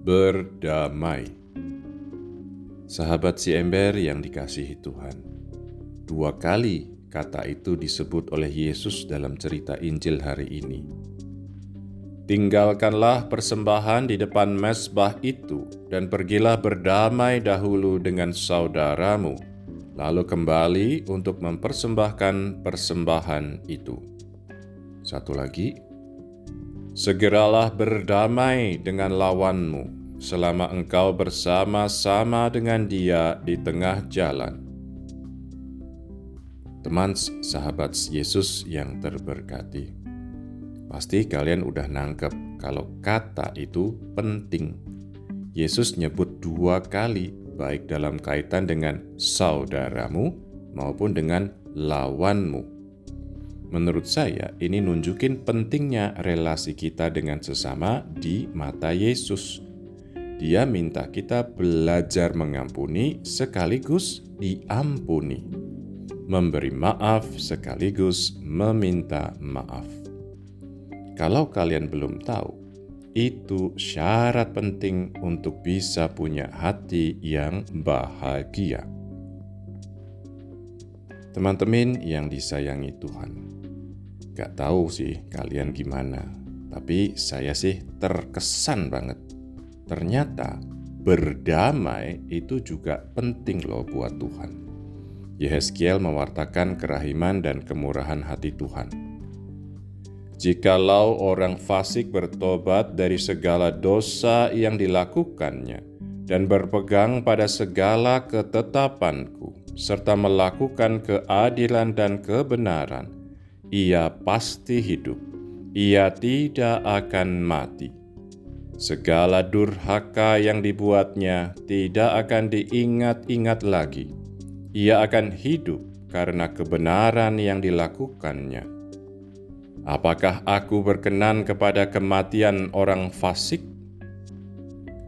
berdamai. Sahabat si ember yang dikasihi Tuhan, dua kali kata itu disebut oleh Yesus dalam cerita Injil hari ini. Tinggalkanlah persembahan di depan mesbah itu, dan pergilah berdamai dahulu dengan saudaramu, lalu kembali untuk mempersembahkan persembahan itu. Satu lagi, segeralah berdamai dengan lawanmu selama engkau bersama-sama dengan dia di tengah jalan Teman sahabat Yesus yang terberkati. Pasti kalian udah nangkep kalau kata itu penting. Yesus nyebut dua kali baik dalam kaitan dengan saudaramu maupun dengan lawanmu. Menurut saya ini nunjukin pentingnya relasi kita dengan sesama di mata Yesus. Dia minta kita belajar mengampuni sekaligus diampuni memberi maaf sekaligus meminta maaf. Kalau kalian belum tahu, itu syarat penting untuk bisa punya hati yang bahagia. Teman-teman yang disayangi Tuhan, gak tahu sih kalian gimana, tapi saya sih terkesan banget. Ternyata berdamai itu juga penting loh buat Tuhan. Yehezkiel mewartakan kerahiman dan kemurahan hati Tuhan. Jikalau orang fasik bertobat dari segala dosa yang dilakukannya dan berpegang pada segala ketetapanku, serta melakukan keadilan dan kebenaran, ia pasti hidup, ia tidak akan mati. Segala durhaka yang dibuatnya tidak akan diingat-ingat lagi ia akan hidup karena kebenaran yang dilakukannya. Apakah aku berkenan kepada kematian orang fasik?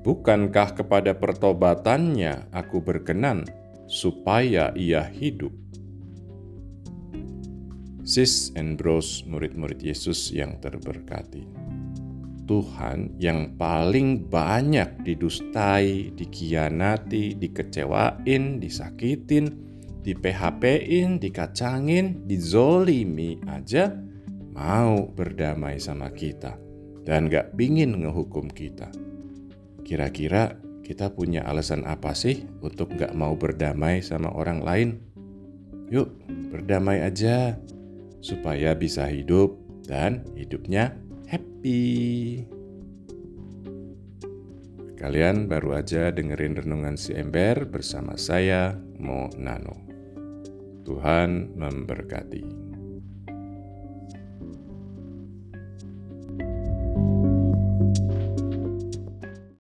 Bukankah kepada pertobatannya aku berkenan supaya ia hidup? Sis and bros murid-murid Yesus yang terberkati. Tuhan yang paling banyak didustai, dikianati, dikecewain, disakitin, di PHP-in, dikacangin, dizolimi aja mau berdamai sama kita dan gak bingin ngehukum kita. Kira-kira kita punya alasan apa sih untuk gak mau berdamai sama orang lain? Yuk, berdamai aja supaya bisa hidup dan hidupnya happy. Kalian baru aja dengerin renungan si ember bersama saya, Mo Nano. Tuhan memberkati.